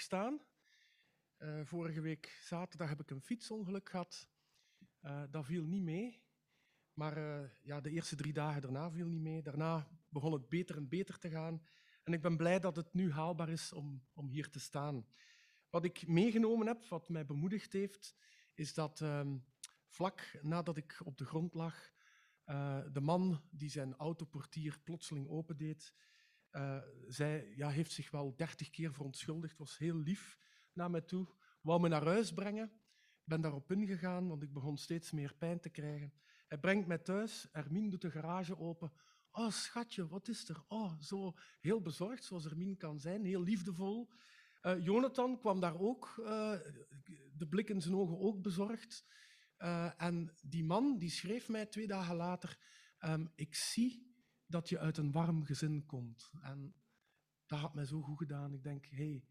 staan. Eh, vorige week zaterdag heb ik een fietsongeluk gehad. Eh, dat viel niet mee. Maar eh, ja, de eerste drie dagen daarna viel niet mee. Daarna begon het beter en beter te gaan. En ik ben blij dat het nu haalbaar is om, om hier te staan. Wat ik meegenomen heb, wat mij bemoedigd heeft, is dat ehm, vlak nadat ik op de grond lag, de man die zijn autoportier plotseling opendeed, uh, zij ja, heeft zich wel dertig keer verontschuldigd, was heel lief naar mij toe, wou me naar huis brengen. Ik ben daarop ingegaan, want ik begon steeds meer pijn te krijgen. Hij brengt mij thuis, Ermine doet de garage open. Oh, schatje, wat is er? Oh, zo heel bezorgd, zoals Ermine kan zijn, heel liefdevol. Uh, Jonathan kwam daar ook, uh, de blik in zijn ogen ook bezorgd. En die man die schreef mij twee dagen later: um, Ik zie dat je uit een warm gezin komt. En dat had mij zo goed gedaan. Ik denk, hey,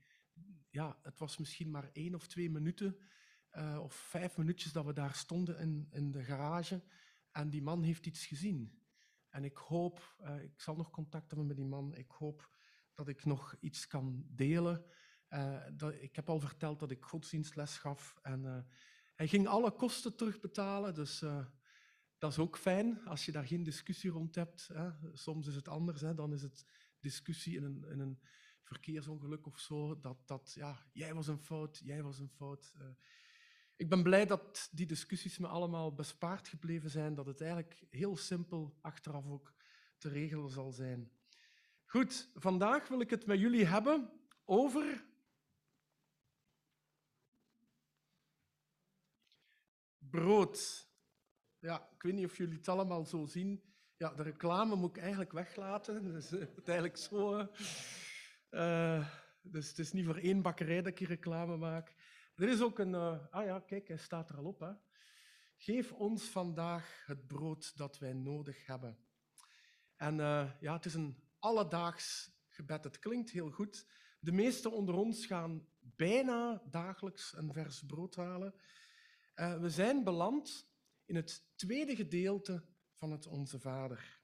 ja, het was misschien maar één of twee minuten uh, of vijf minuutjes dat we daar stonden in, in de garage. En die man heeft iets gezien. En ik hoop, uh, ik zal nog contact hebben met die man, ik hoop dat ik nog iets kan delen. Uh, dat, ik heb al verteld dat ik godsdienstles gaf en hij ging alle kosten terugbetalen, dus dat is ook fijn als je daar geen discussie rond hebt. Hè. Soms is het anders, hè. dan is het discussie in een, in een verkeersongeluk of zo. Dat, dat ja, jij was een fout, jij was een fout. Uh, ik ben blij dat die discussies me allemaal bespaard gebleven zijn, dat het eigenlijk heel simpel achteraf ook te regelen zal zijn. Goed, vandaag wil ik het met jullie hebben over brood. Ja, ik weet niet of jullie het allemaal zo zien. Ja, de reclame moet ik eigenlijk weglaten. Dus uh, eigenlijk zo. Uh, dus het is niet voor één bakkerij dat ik hier reclame maak. Er is ook een... Uh, ah ja, kijk, hij staat er al op. Hè. Geef ons vandaag het brood dat wij nodig hebben. En ja, het is een alledaags gebed. Het klinkt heel goed. De meesten onder ons gaan bijna dagelijks een vers brood halen. we zijn beland in het tweede gedeelte van het Onze Vader.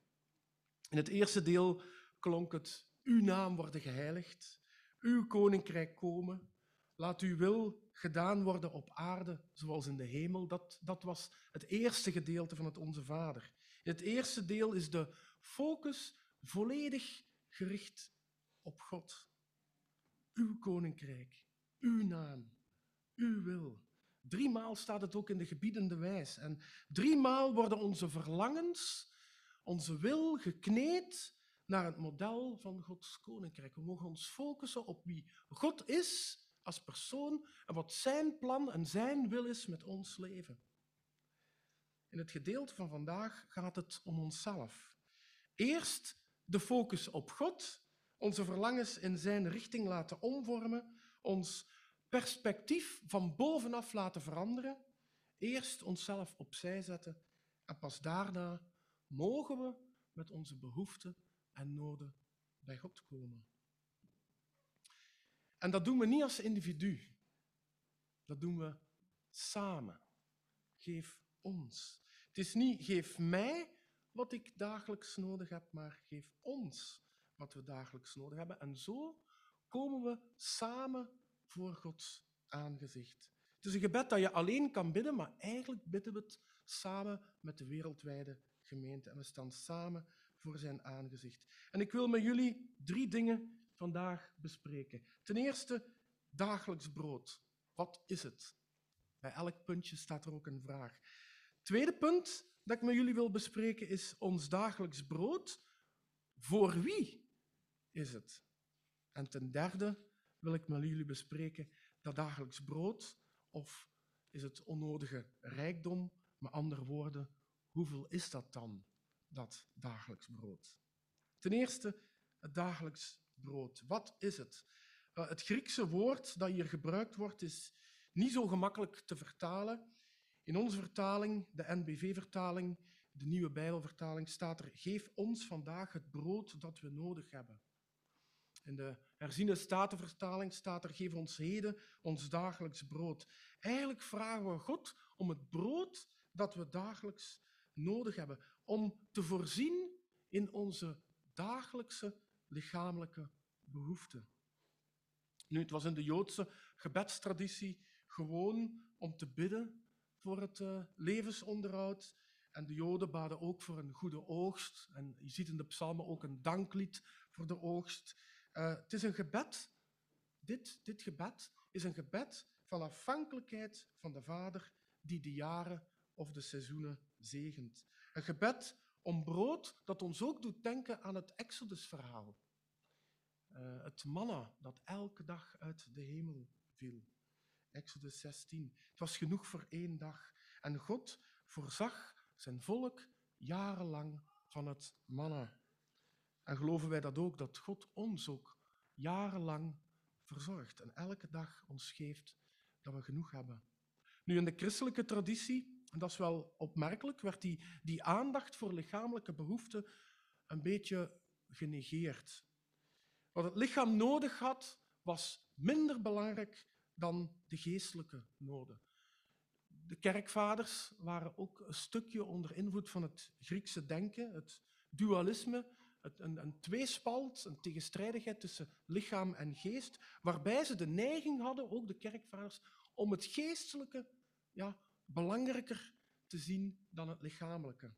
In het eerste deel klonk het Uw naam worden geheiligd, Uw koninkrijk komen, laat Uw wil gedaan worden op aarde zoals in de hemel. Dat, dat was het eerste gedeelte van het Onze Vader. In het eerste deel is de focus volledig gericht op God. Uw koninkrijk, Uw naam, Uw wil. Driemaal staat het ook in de gebiedende wijs. En driemaal worden onze verlangens, onze wil gekneed naar het model van Gods koninkrijk. We mogen ons focussen op wie God is als persoon en wat zijn plan en zijn wil is met ons leven. In het gedeelte van vandaag gaat het om onszelf. Eerst de focus op God, onze verlangens in zijn richting laten omvormen, ons perspectief van bovenaf laten veranderen, eerst onszelf opzij zetten en pas daarna mogen we met onze behoeften en noden bij God komen. En dat doen we niet als individu. Dat doen we samen. Geef ons. Het is niet geef mij wat ik dagelijks nodig heb, maar geef ons wat we dagelijks nodig hebben. En zo komen we samen voor Gods aangezicht. Het is een gebed dat je alleen kan bidden, maar eigenlijk bidden we het samen met de wereldwijde gemeente. En we staan samen voor zijn aangezicht. En ik wil met jullie drie dingen vandaag bespreken. Ten eerste, dagelijks brood. Wat is het? Bij elk puntje staat er ook een vraag. Tweede punt dat ik met jullie wil bespreken is ons dagelijks brood. Voor wie is het? En ten derde, wil ik met jullie bespreken dat dagelijks brood of is het onnodige rijkdom? Met andere woorden, hoeveel is dat dan, dat dagelijks brood? Ten eerste, het dagelijks brood. Wat is het? Uh, het Griekse woord dat hier gebruikt wordt is niet zo gemakkelijk te vertalen. In onze vertaling, de NBV-vertaling, de nieuwe Bijbelvertaling, staat er: Geef ons vandaag het brood dat we nodig hebben. In de herziene statenvertaling staat er, geef ons heden ons dagelijks brood. Eigenlijk vragen we God om het brood dat we dagelijks nodig hebben, om te voorzien in onze dagelijkse lichamelijke behoeften. Nu, het was in de Joodse gebedstraditie gewoon om te bidden voor het uh, levensonderhoud. En de Joden baden ook voor een goede oogst. En je ziet in de psalmen ook een danklied voor de oogst. Uh, het is een gebed. Dit, dit gebed is een gebed van afhankelijkheid van de Vader die de jaren of de seizoenen zegent. Een gebed om brood dat ons ook doet denken aan het Exodusverhaal. Uh, het manna dat elke dag uit de hemel viel. Exodus 16. Het was genoeg voor één dag. En God voorzag zijn volk jarenlang van het manna. En geloven wij dat ook, dat God ons ook jarenlang verzorgt en elke dag ons geeft dat we genoeg hebben. Nu, in de christelijke traditie, en dat is wel opmerkelijk, werd die, die aandacht voor lichamelijke behoeften een beetje genegeerd. Wat het lichaam nodig had, was minder belangrijk dan de geestelijke noden. De kerkvaders waren ook een stukje onder invloed van het Griekse denken, het dualisme, een, een tweespalt, een tegenstrijdigheid tussen lichaam en geest, waarbij ze de neiging hadden, ook de kerkvaders, om het geestelijke ja, belangrijker te zien dan het lichamelijke.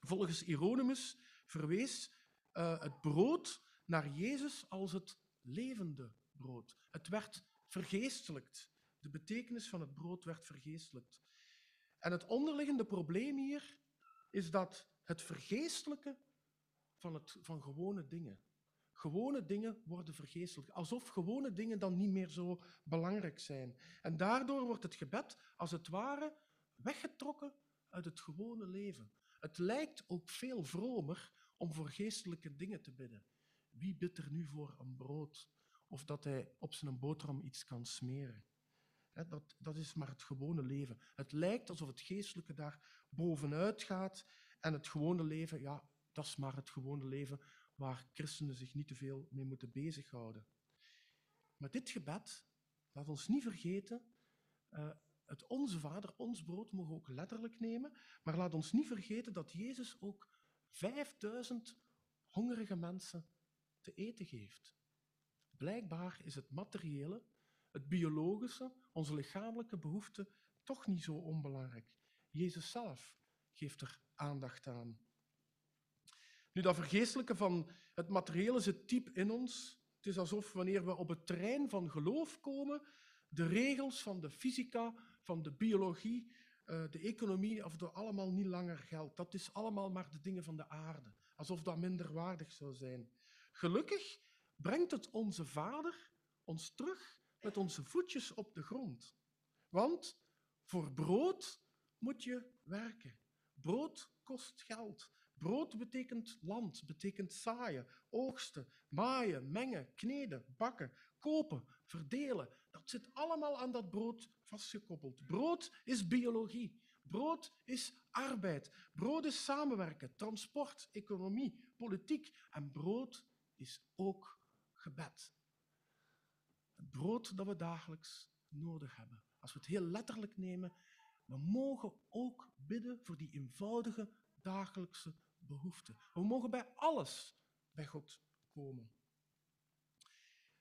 Volgens Hieronymus verwees uh, het brood naar Jezus als het levende brood. Het werd vergeestelijkt. De betekenis van het brood werd vergeestelijkt. En het onderliggende probleem hier is dat het vergeestelijke van, het, van gewone dingen. Gewone dingen worden vergeestelijkt, alsof gewone dingen dan niet meer zo belangrijk zijn. En daardoor wordt het gebed als het ware weggetrokken uit het gewone leven. Het lijkt ook veel vromer om voor geestelijke dingen te bidden. Wie bidt er nu voor een brood? Of dat hij op zijn boterham iets kan smeren. Dat, dat is maar het gewone leven. Het lijkt alsof het geestelijke daar bovenuit gaat en het gewone leven, ja, dat is maar het gewone leven waar christenen zich niet te veel mee moeten bezighouden. Maar dit gebed, laat ons niet vergeten, uh, het Onze Vader, ons brood, mogen ook letterlijk nemen, maar laat ons niet vergeten dat Jezus ook 5000 hongerige mensen te eten geeft. Blijkbaar is het materiële, het biologische, onze lichamelijke behoeften toch niet zo onbelangrijk. Jezus zelf geeft er aandacht aan. Nu, dat vergeestelijke van het materiële zit diep in ons. Het is alsof wanneer we op het terrein van geloof komen, de regels van de fysica, van de biologie, eh, de economie, of dat allemaal niet langer geldt. Dat is allemaal maar de dingen van de aarde. Alsof dat minder waardig zou zijn. Gelukkig brengt het onze Vader ons terug met onze voetjes op de grond. Want voor brood moet je werken. Brood kost geld. Brood betekent land, betekent zaaien, oogsten, maaien, mengen, kneden, bakken, kopen, verdelen. Dat zit allemaal aan dat brood vastgekoppeld. Brood is biologie. Brood is arbeid. Brood is samenwerken, transport, economie, politiek. En brood is ook gebed. Het brood dat we dagelijks nodig hebben. Als we het heel letterlijk nemen, we mogen ook bidden voor die eenvoudige dagelijkse behoeften. We mogen bij alles bij God komen.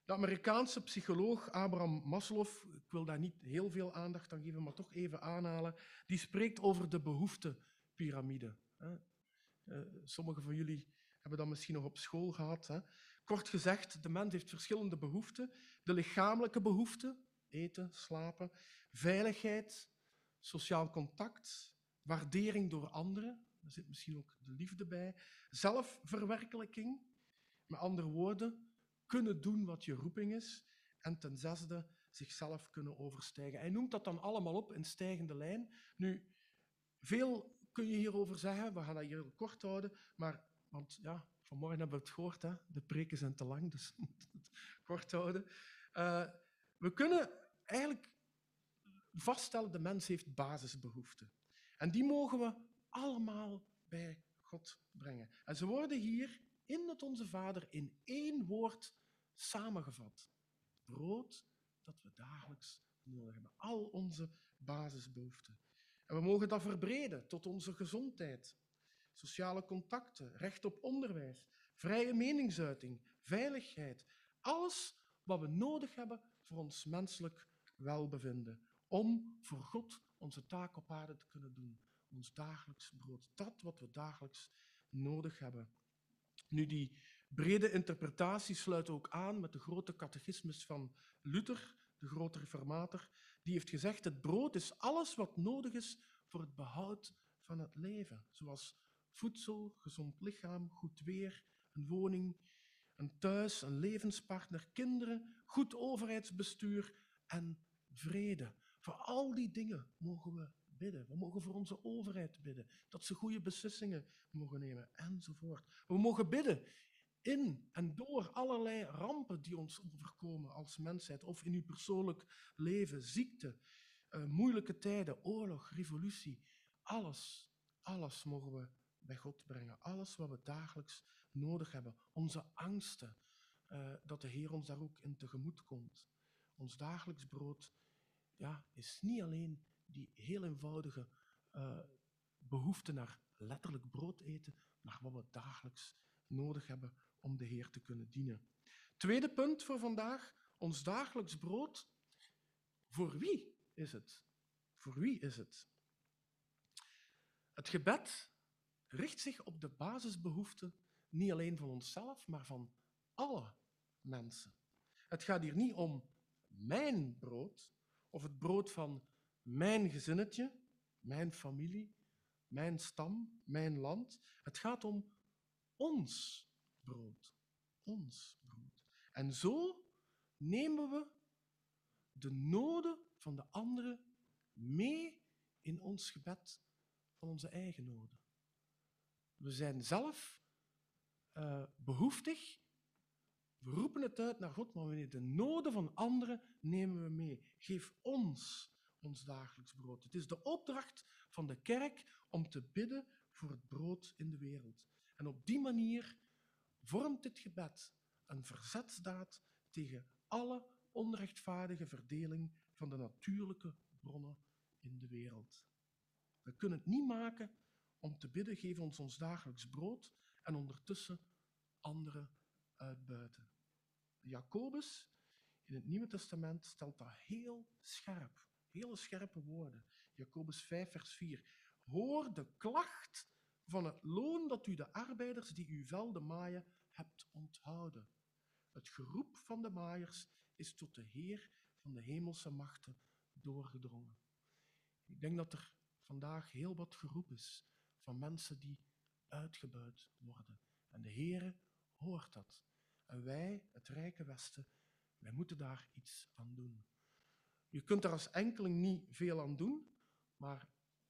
De Amerikaanse psycholoog Abraham Maslow, ik wil daar niet heel veel aandacht aan geven, maar toch even aanhalen, die spreekt over de behoeftepiramide. Eh, sommigen van jullie hebben dat misschien nog op school gehad. Kort gezegd, de mens heeft verschillende behoeften. De lichamelijke behoeften, eten, slapen, veiligheid, sociaal contact, waardering door anderen, er zit misschien ook de liefde bij, zelfverwerkelijking, met andere woorden, kunnen doen wat je roeping is, en ten zesde, zichzelf kunnen overstijgen. Hij noemt dat dan allemaal op in stijgende lijn. Nu, veel kun je hierover zeggen, we gaan dat hier kort houden, maar, want ja, vanmorgen hebben we het gehoord, hè? de preken zijn te lang, dus we moeten het kort houden. Uh, we kunnen eigenlijk vaststellen, de mens heeft basisbehoeften. En die mogen we allemaal bij God brengen. En ze worden hier in het Onze Vader in één woord samengevat. Brood dat we dagelijks nodig hebben. Al onze basisbehoeften. En we mogen dat verbreden tot onze gezondheid, sociale contacten, recht op onderwijs, vrije meningsuiting, veiligheid. Alles wat we nodig hebben voor ons menselijk welbevinden. Om voor God onze taak op aarde te kunnen doen. Ons dagelijks brood. Dat wat we dagelijks nodig hebben. Nu, die brede interpretatie sluit ook aan met de grote catechismus van Luther, de grote reformator. Die heeft gezegd, het brood is alles wat nodig is voor het behoud van het leven. Zoals voedsel, gezond lichaam, goed weer, een woning, een thuis, een levenspartner, kinderen, goed overheidsbestuur en vrede. Voor al die dingen mogen we bidden. We mogen voor onze overheid bidden, dat ze goede beslissingen mogen nemen, enzovoort. We mogen bidden in en door allerlei rampen die ons overkomen als mensheid, of in uw persoonlijk leven, ziekte, uh, moeilijke tijden, oorlog, revolutie. Alles, alles mogen we bij God brengen. Alles wat we dagelijks nodig hebben. Onze angsten, uh, dat de Heer ons daar ook in tegemoet komt. Ons dagelijks brood ja, is niet alleen die heel eenvoudige uh, behoefte naar letterlijk brood eten, maar wat we dagelijks nodig hebben om de Heer te kunnen dienen. Tweede punt voor vandaag, ons dagelijks brood. Voor wie is het? Voor wie is het? Het gebed richt zich op de basisbehoeften niet alleen van onszelf, maar van alle mensen. Het gaat hier niet om mijn brood of het brood van mijn gezinnetje, mijn familie, mijn stam, mijn land. Het gaat om ons brood. Ons brood. En zo nemen we de noden van de anderen mee in ons gebed van onze eigen noden. We zijn zelf uh, behoeftig. We roepen het uit naar God, maar wanneer de noden van anderen nemen we mee. Geef ons ons dagelijks brood. Het is de opdracht van de kerk om te bidden voor het brood in de wereld. En op die manier vormt dit gebed een verzetsdaad tegen alle onrechtvaardige verdeling van de natuurlijke bronnen in de wereld. We kunnen het niet maken om te bidden, geef ons ons dagelijks brood en ondertussen anderen uitbuiten. Jacobus in het Nieuwe Testament stelt dat heel scherp, hele scherpe woorden. Jacobus 5, vers 4. Hoor de klacht van het loon dat u de arbeiders die uw velden maaien hebt onthouden. Het geroep van de maaiers is tot de Heer van de hemelse machten doorgedrongen. Ik denk dat er vandaag heel wat geroep is van mensen die uitgebuit worden. En de Heere hoort dat. En wij, het rijke Westen, wij moeten daar iets aan doen. Je kunt er als enkeling niet veel aan doen, maar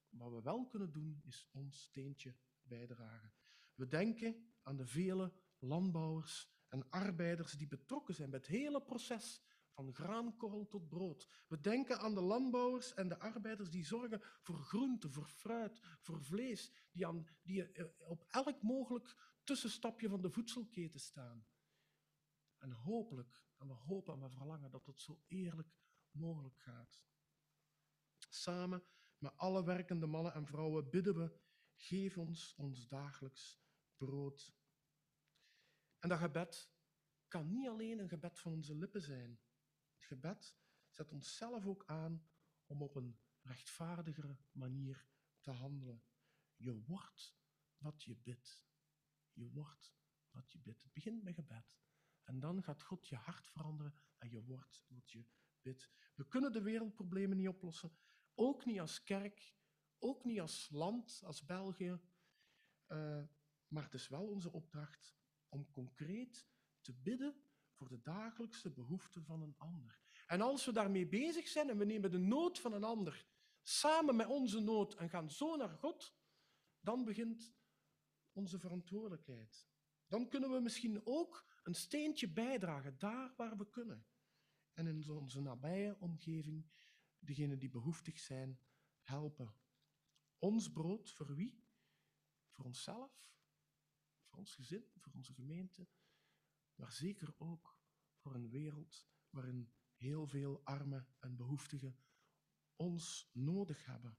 wat we wel kunnen doen, is ons steentje bijdragen. We denken aan de vele landbouwers en arbeiders die betrokken zijn bij het hele proces van graankorrel tot brood. We denken aan de landbouwers en de arbeiders die zorgen voor groente, voor fruit, voor vlees, die, aan, die eh, op elk mogelijk tussenstapje van de voedselketen staan. En hopelijk, en we hopen en we verlangen dat het zo eerlijk mogelijk gaat. Samen met alle werkende mannen en vrouwen bidden we, geef ons ons dagelijks brood. En dat gebed kan niet alleen een gebed van onze lippen zijn. Het gebed zet ons zelf ook aan om op een rechtvaardigere manier te handelen. Je wordt wat je bidt. Je wordt wat je bidt. Het begint met gebed. En dan gaat God je hart veranderen en je wordt wat je bidt. We kunnen de wereldproblemen niet oplossen. Ook niet als kerk, ook niet als land, als België. Uh, maar het is wel onze opdracht om concreet te bidden voor de dagelijkse behoeften van een ander. En als we daarmee bezig zijn en we nemen de nood van een ander samen met onze nood en gaan zo naar God, dan begint onze verantwoordelijkheid. Dan kunnen we misschien ook een steentje bijdragen, daar waar we kunnen. En in onze nabije omgeving, degenen die behoeftig zijn, helpen. Ons brood voor wie? Voor onszelf, voor ons gezin, voor onze gemeente, maar zeker ook voor een wereld waarin heel veel armen en behoeftigen ons nodig hebben.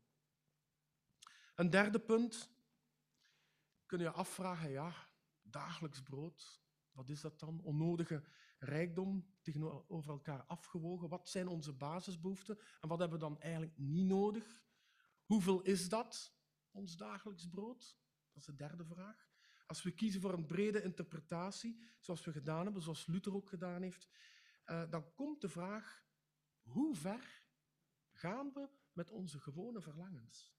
Een derde punt, kun je afvragen, ja, dagelijks brood, wat is dat dan? Onnodige rijkdom tegenover elkaar afgewogen. Wat zijn onze basisbehoeften en wat hebben we dan eigenlijk niet nodig? Hoeveel is dat, ons dagelijks brood? Dat is de derde vraag. Als we kiezen voor een brede interpretatie, zoals we gedaan hebben, zoals Luther ook gedaan heeft, uh, dan komt de vraag, hoe ver gaan we met onze gewone verlangens?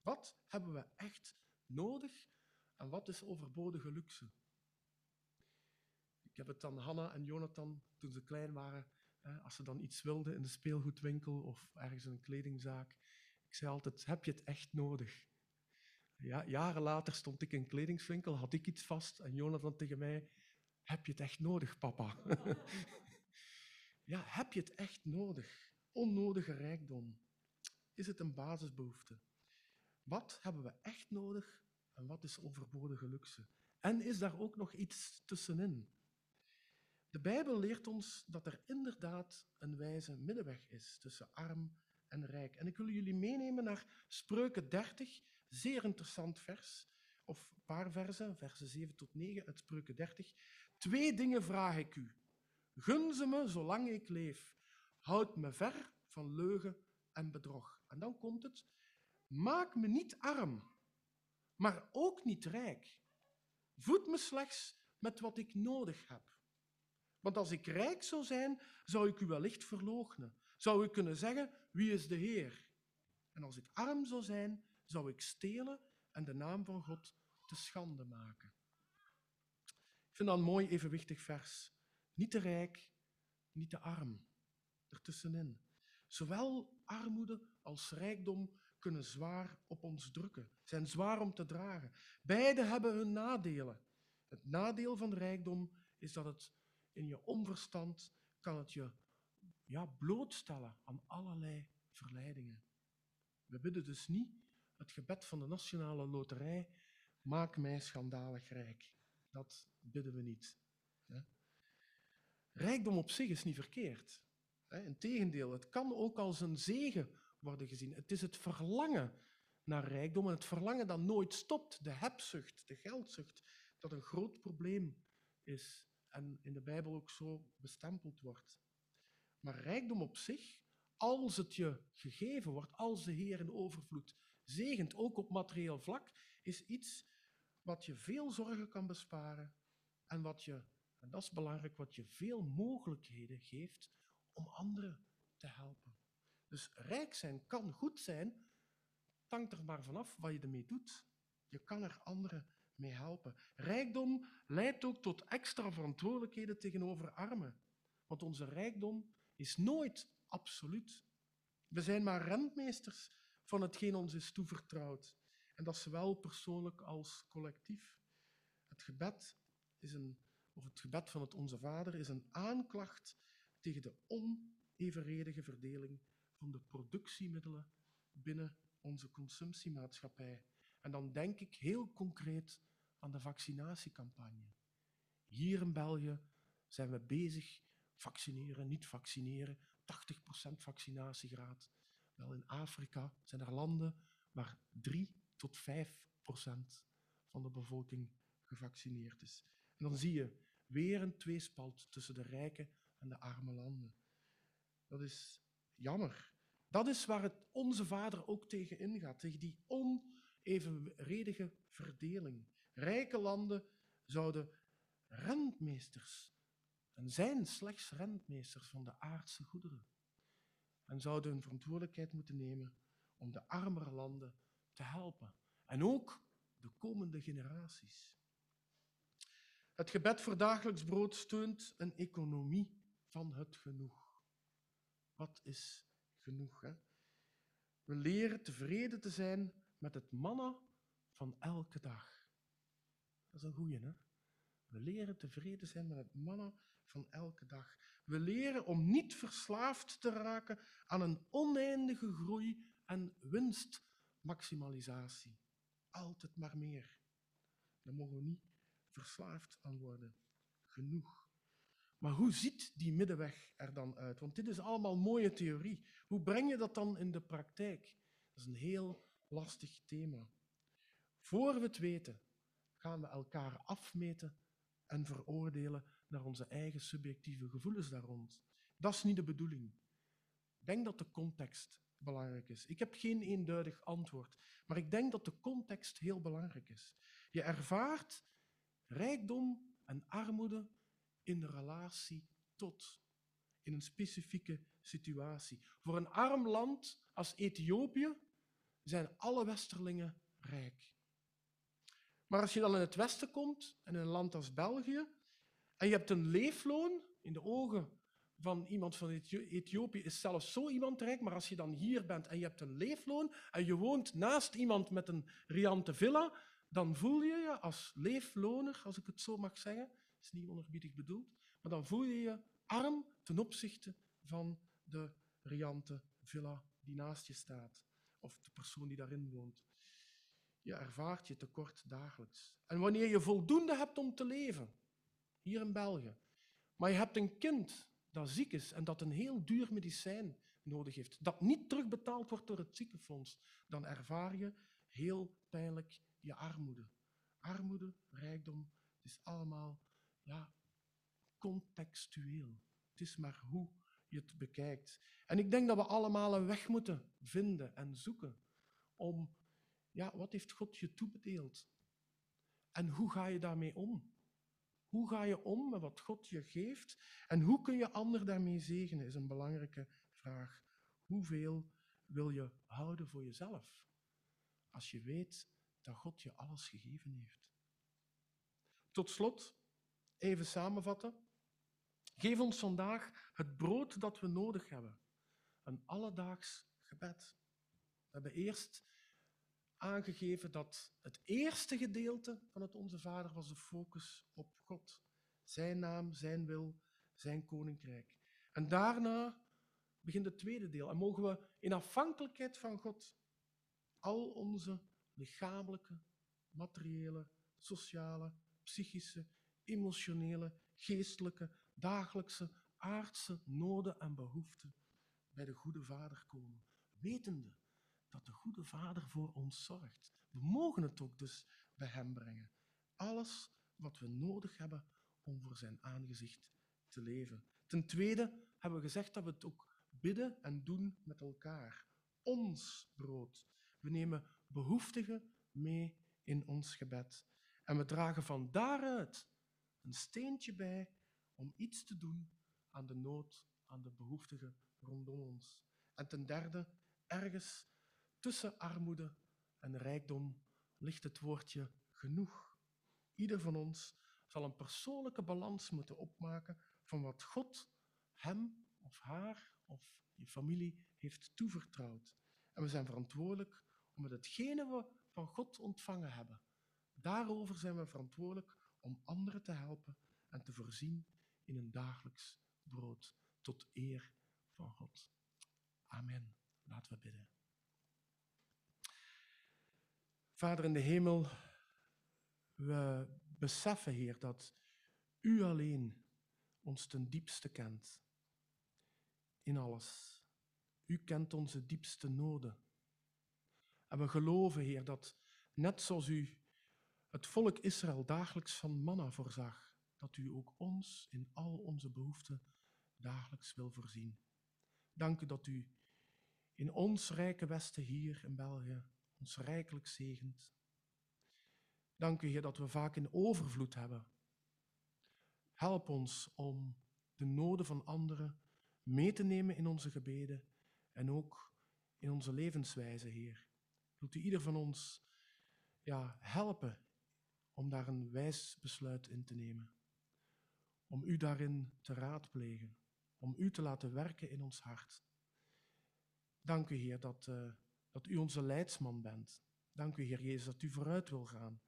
Wat hebben we echt nodig en wat is overbodige luxe? Ik heb het aan Hanna en Jonathan, toen ze klein waren, als ze dan iets wilden in de speelgoedwinkel of ergens in een kledingzaak, ik zei altijd, heb je het echt nodig? Ja, jaren later stond ik in een kledingswinkel, had ik iets vast en Jonathan tegen mij, heb je het echt nodig, papa? ja, heb je het echt nodig? Onnodige rijkdom. Is het een basisbehoefte? Wat hebben we echt nodig en wat is overbodige luxe? En is daar ook nog iets tussenin? De Bijbel leert ons dat er inderdaad een wijze middenweg is tussen arm en rijk. En ik wil jullie meenemen naar Spreuken 30, zeer interessant vers, of een paar versen, versen 7 tot 9 uit Spreuken 30. Twee dingen vraag ik u. Gun ze me zolang ik leef. Houd me ver van leugen en bedrog. En dan komt het. Maak me niet arm, maar ook niet rijk. Voed me slechts met wat ik nodig heb. Want als ik rijk zou zijn, zou ik u wellicht verloochenen. Zou ik kunnen zeggen, wie is de Heer? En als ik arm zou zijn, zou ik stelen en de naam van God te schande maken. Ik vind dat een mooi evenwichtig vers. Niet te rijk, niet te arm. Ertussenin. Zowel armoede als rijkdom kunnen zwaar op ons drukken, zijn zwaar om te dragen. Beide hebben hun nadelen. Het nadeel van rijkdom is dat het in je onverstand kan het je ja, blootstellen aan allerlei verleidingen. We bidden dus niet het gebed van de Nationale Loterij, maak mij schandalig rijk. Dat bidden we niet. Rijkdom op zich is niet verkeerd. Integendeel, het kan ook als een zegen worden gezien. Het is het verlangen naar rijkdom en het verlangen dat nooit stopt, de hebzucht, de geldzucht, dat een groot probleem is en in de Bijbel ook zo bestempeld wordt. Maar rijkdom op zich, als het je gegeven wordt, als de Heer in overvloed zegent, ook op materieel vlak, is iets wat je veel zorgen kan besparen en wat je, en dat is belangrijk, wat je veel mogelijkheden geeft om anderen te helpen. Dus rijk zijn kan goed zijn, hangt er maar vanaf wat je ermee doet. Je kan er anderen mee helpen. Rijkdom leidt ook tot extra verantwoordelijkheden tegenover armen. Want onze rijkdom is nooit absoluut. We zijn maar rentmeesters van hetgeen ons is toevertrouwd. En dat zowel persoonlijk als collectief. Het gebed, is een, of het gebed van het Onze Vader is een aanklacht tegen de onevenredige verdeling van de productiemiddelen binnen onze consumptiemaatschappij. En dan denk ik heel concreet aan de vaccinatiecampagne. Hier in België zijn we bezig vaccineren, niet vaccineren, 80% vaccinatiegraad. Wel in Afrika zijn er landen waar 3 tot 5% van de bevolking gevaccineerd is. En dan zie je weer een tweespalt tussen de rijke en de arme landen. Dat is jammer. Dat is waar het onze vader ook tegen ingaat, tegen die onevenredige verdeling. Rijke landen zouden rentmeesters en zijn slechts rentmeesters van de aardse goederen en zouden hun verantwoordelijkheid moeten nemen om de armere landen te helpen en ook de komende generaties. Het gebed voor dagelijks brood steunt een economie van het genoeg. Wat is genoeg? Hè? We leren tevreden te zijn met het manna van elke dag. Dat is een goeie, hè? We leren tevreden zijn met het manna van elke dag. We leren om niet verslaafd te raken aan een oneindige groei en winstmaximalisatie. Altijd maar meer. Daar mogen we niet verslaafd aan worden. Genoeg. Maar hoe ziet die middenweg er dan uit? Want dit is allemaal mooie theorie. Hoe breng je dat dan in de praktijk? Dat is een heel lastig thema. Voor we het weten, gaan we elkaar afmeten en veroordelen naar onze eigen subjectieve gevoelens daar rond. Dat is niet de bedoeling. Ik denk dat de context belangrijk is. Ik heb geen eenduidig antwoord, maar ik denk dat de context heel belangrijk is. Je ervaart rijkdom en armoede in de relatie tot, in een specifieke situatie. Voor een arm land als Ethiopië zijn alle westerlingen rijk. Maar als je dan in het westen komt, in een land als België, en je hebt een leefloon in de ogen van iemand van Ethiopië is zelfs zo iemand rijk, maar als je dan hier bent en je hebt een leefloon en je woont naast iemand met een riante villa, dan voel je je als leefloner, als ik het zo mag zeggen, is niet onerbiedig bedoeld, maar dan voel je je arm ten opzichte van de riante villa die naast je staat, of de persoon die daarin woont. Je ervaart je tekort dagelijks. En wanneer je voldoende hebt om te leven, hier in België, maar je hebt een kind dat ziek is en dat een heel duur medicijn nodig heeft, dat niet terugbetaald wordt door het ziekenfonds, dan ervaar je heel pijnlijk je armoede. Armoede, rijkdom, het is allemaal ja, contextueel. Het is maar hoe je het bekijkt. En ik denk dat we allemaal een weg moeten vinden en zoeken om, ja, wat heeft God je toebedeeld? En hoe ga je daarmee om? Hoe ga je om met wat God je geeft? En hoe kun je anderen daarmee zegenen, is een belangrijke vraag. Hoeveel wil je houden voor jezelf? Als je weet dat God je alles gegeven heeft. Tot slot, even samenvatten. Geef ons vandaag het brood dat we nodig hebben. Een alledaags gebed. We hebben eerst aangegeven dat het eerste gedeelte van het Onze Vader was de focus op God. Zijn naam, zijn wil, zijn koninkrijk. En daarna begint het tweede deel. En mogen we in afhankelijkheid van God al onze lichamelijke, materiële, sociale, psychische, emotionele, geestelijke, dagelijkse, aardse noden en behoeften bij de Goede Vader komen, wetende dat de Goede Vader voor ons zorgt. We mogen het ook dus bij Hem brengen. Alles wat we nodig hebben om voor Zijn aangezicht te leven. Ten tweede hebben we gezegd dat we het ook bidden en doen met elkaar. Ons brood. We nemen behoeftigen mee in ons gebed. En we dragen van daaruit een steentje bij om iets te doen aan de nood, aan de behoeftigen rondom ons. En ten derde, ergens tussen armoede en rijkdom ligt het woordje genoeg. Ieder van ons zal een persoonlijke balans moeten opmaken van wat God hem of haar of je familie heeft toevertrouwd. En we zijn verantwoordelijk om met hetgene we van God ontvangen hebben. Daarover zijn we verantwoordelijk om anderen te helpen en te voorzien in een dagelijks brood tot eer van God. Amen. Laten we bidden. Vader in de hemel, we beseffen, Heer, dat U alleen ons ten diepste kent. In alles. U kent onze diepste noden. En we geloven, Heer, dat net zoals U het volk Israël dagelijks van manna voorzag, dat U ook ons in al onze behoeften dagelijks wil voorzien. Dank U dat U in ons rijke Westen hier in België ons rijkelijk zegent. Dank u, Heer, dat we vaak in overvloed hebben. Help ons om de noden van anderen mee te nemen in onze gebeden en ook in onze levenswijze, Heer. Wilt u ieder van ons ja, helpen om daar een wijs besluit in te nemen? Om u daarin te raadplegen, om u te laten werken in ons hart. Dank u, Heer, dat. Uh, dat u onze leidsman bent. Dank u, Heer Jezus, dat u vooruit wil gaan,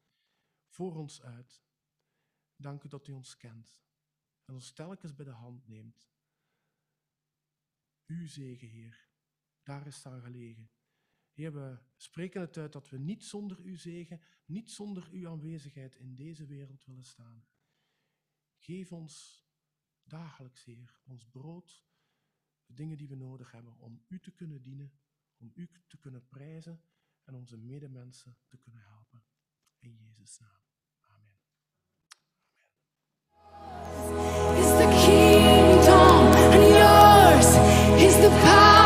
voor ons uit. Dank u dat u ons kent en ons telkens bij de hand neemt. Uw zegen, Heer, daar is daar gelegen. Heer, we spreken het uit dat we niet zonder uw zegen, niet zonder uw aanwezigheid in deze wereld willen staan. Geef ons dagelijks, Heer, ons brood, de dingen die we nodig hebben om u te kunnen dienen om u te kunnen prijzen en onze medemensen te kunnen helpen. In Jezus' naam. Amen. Is the kingdom and yours is the power.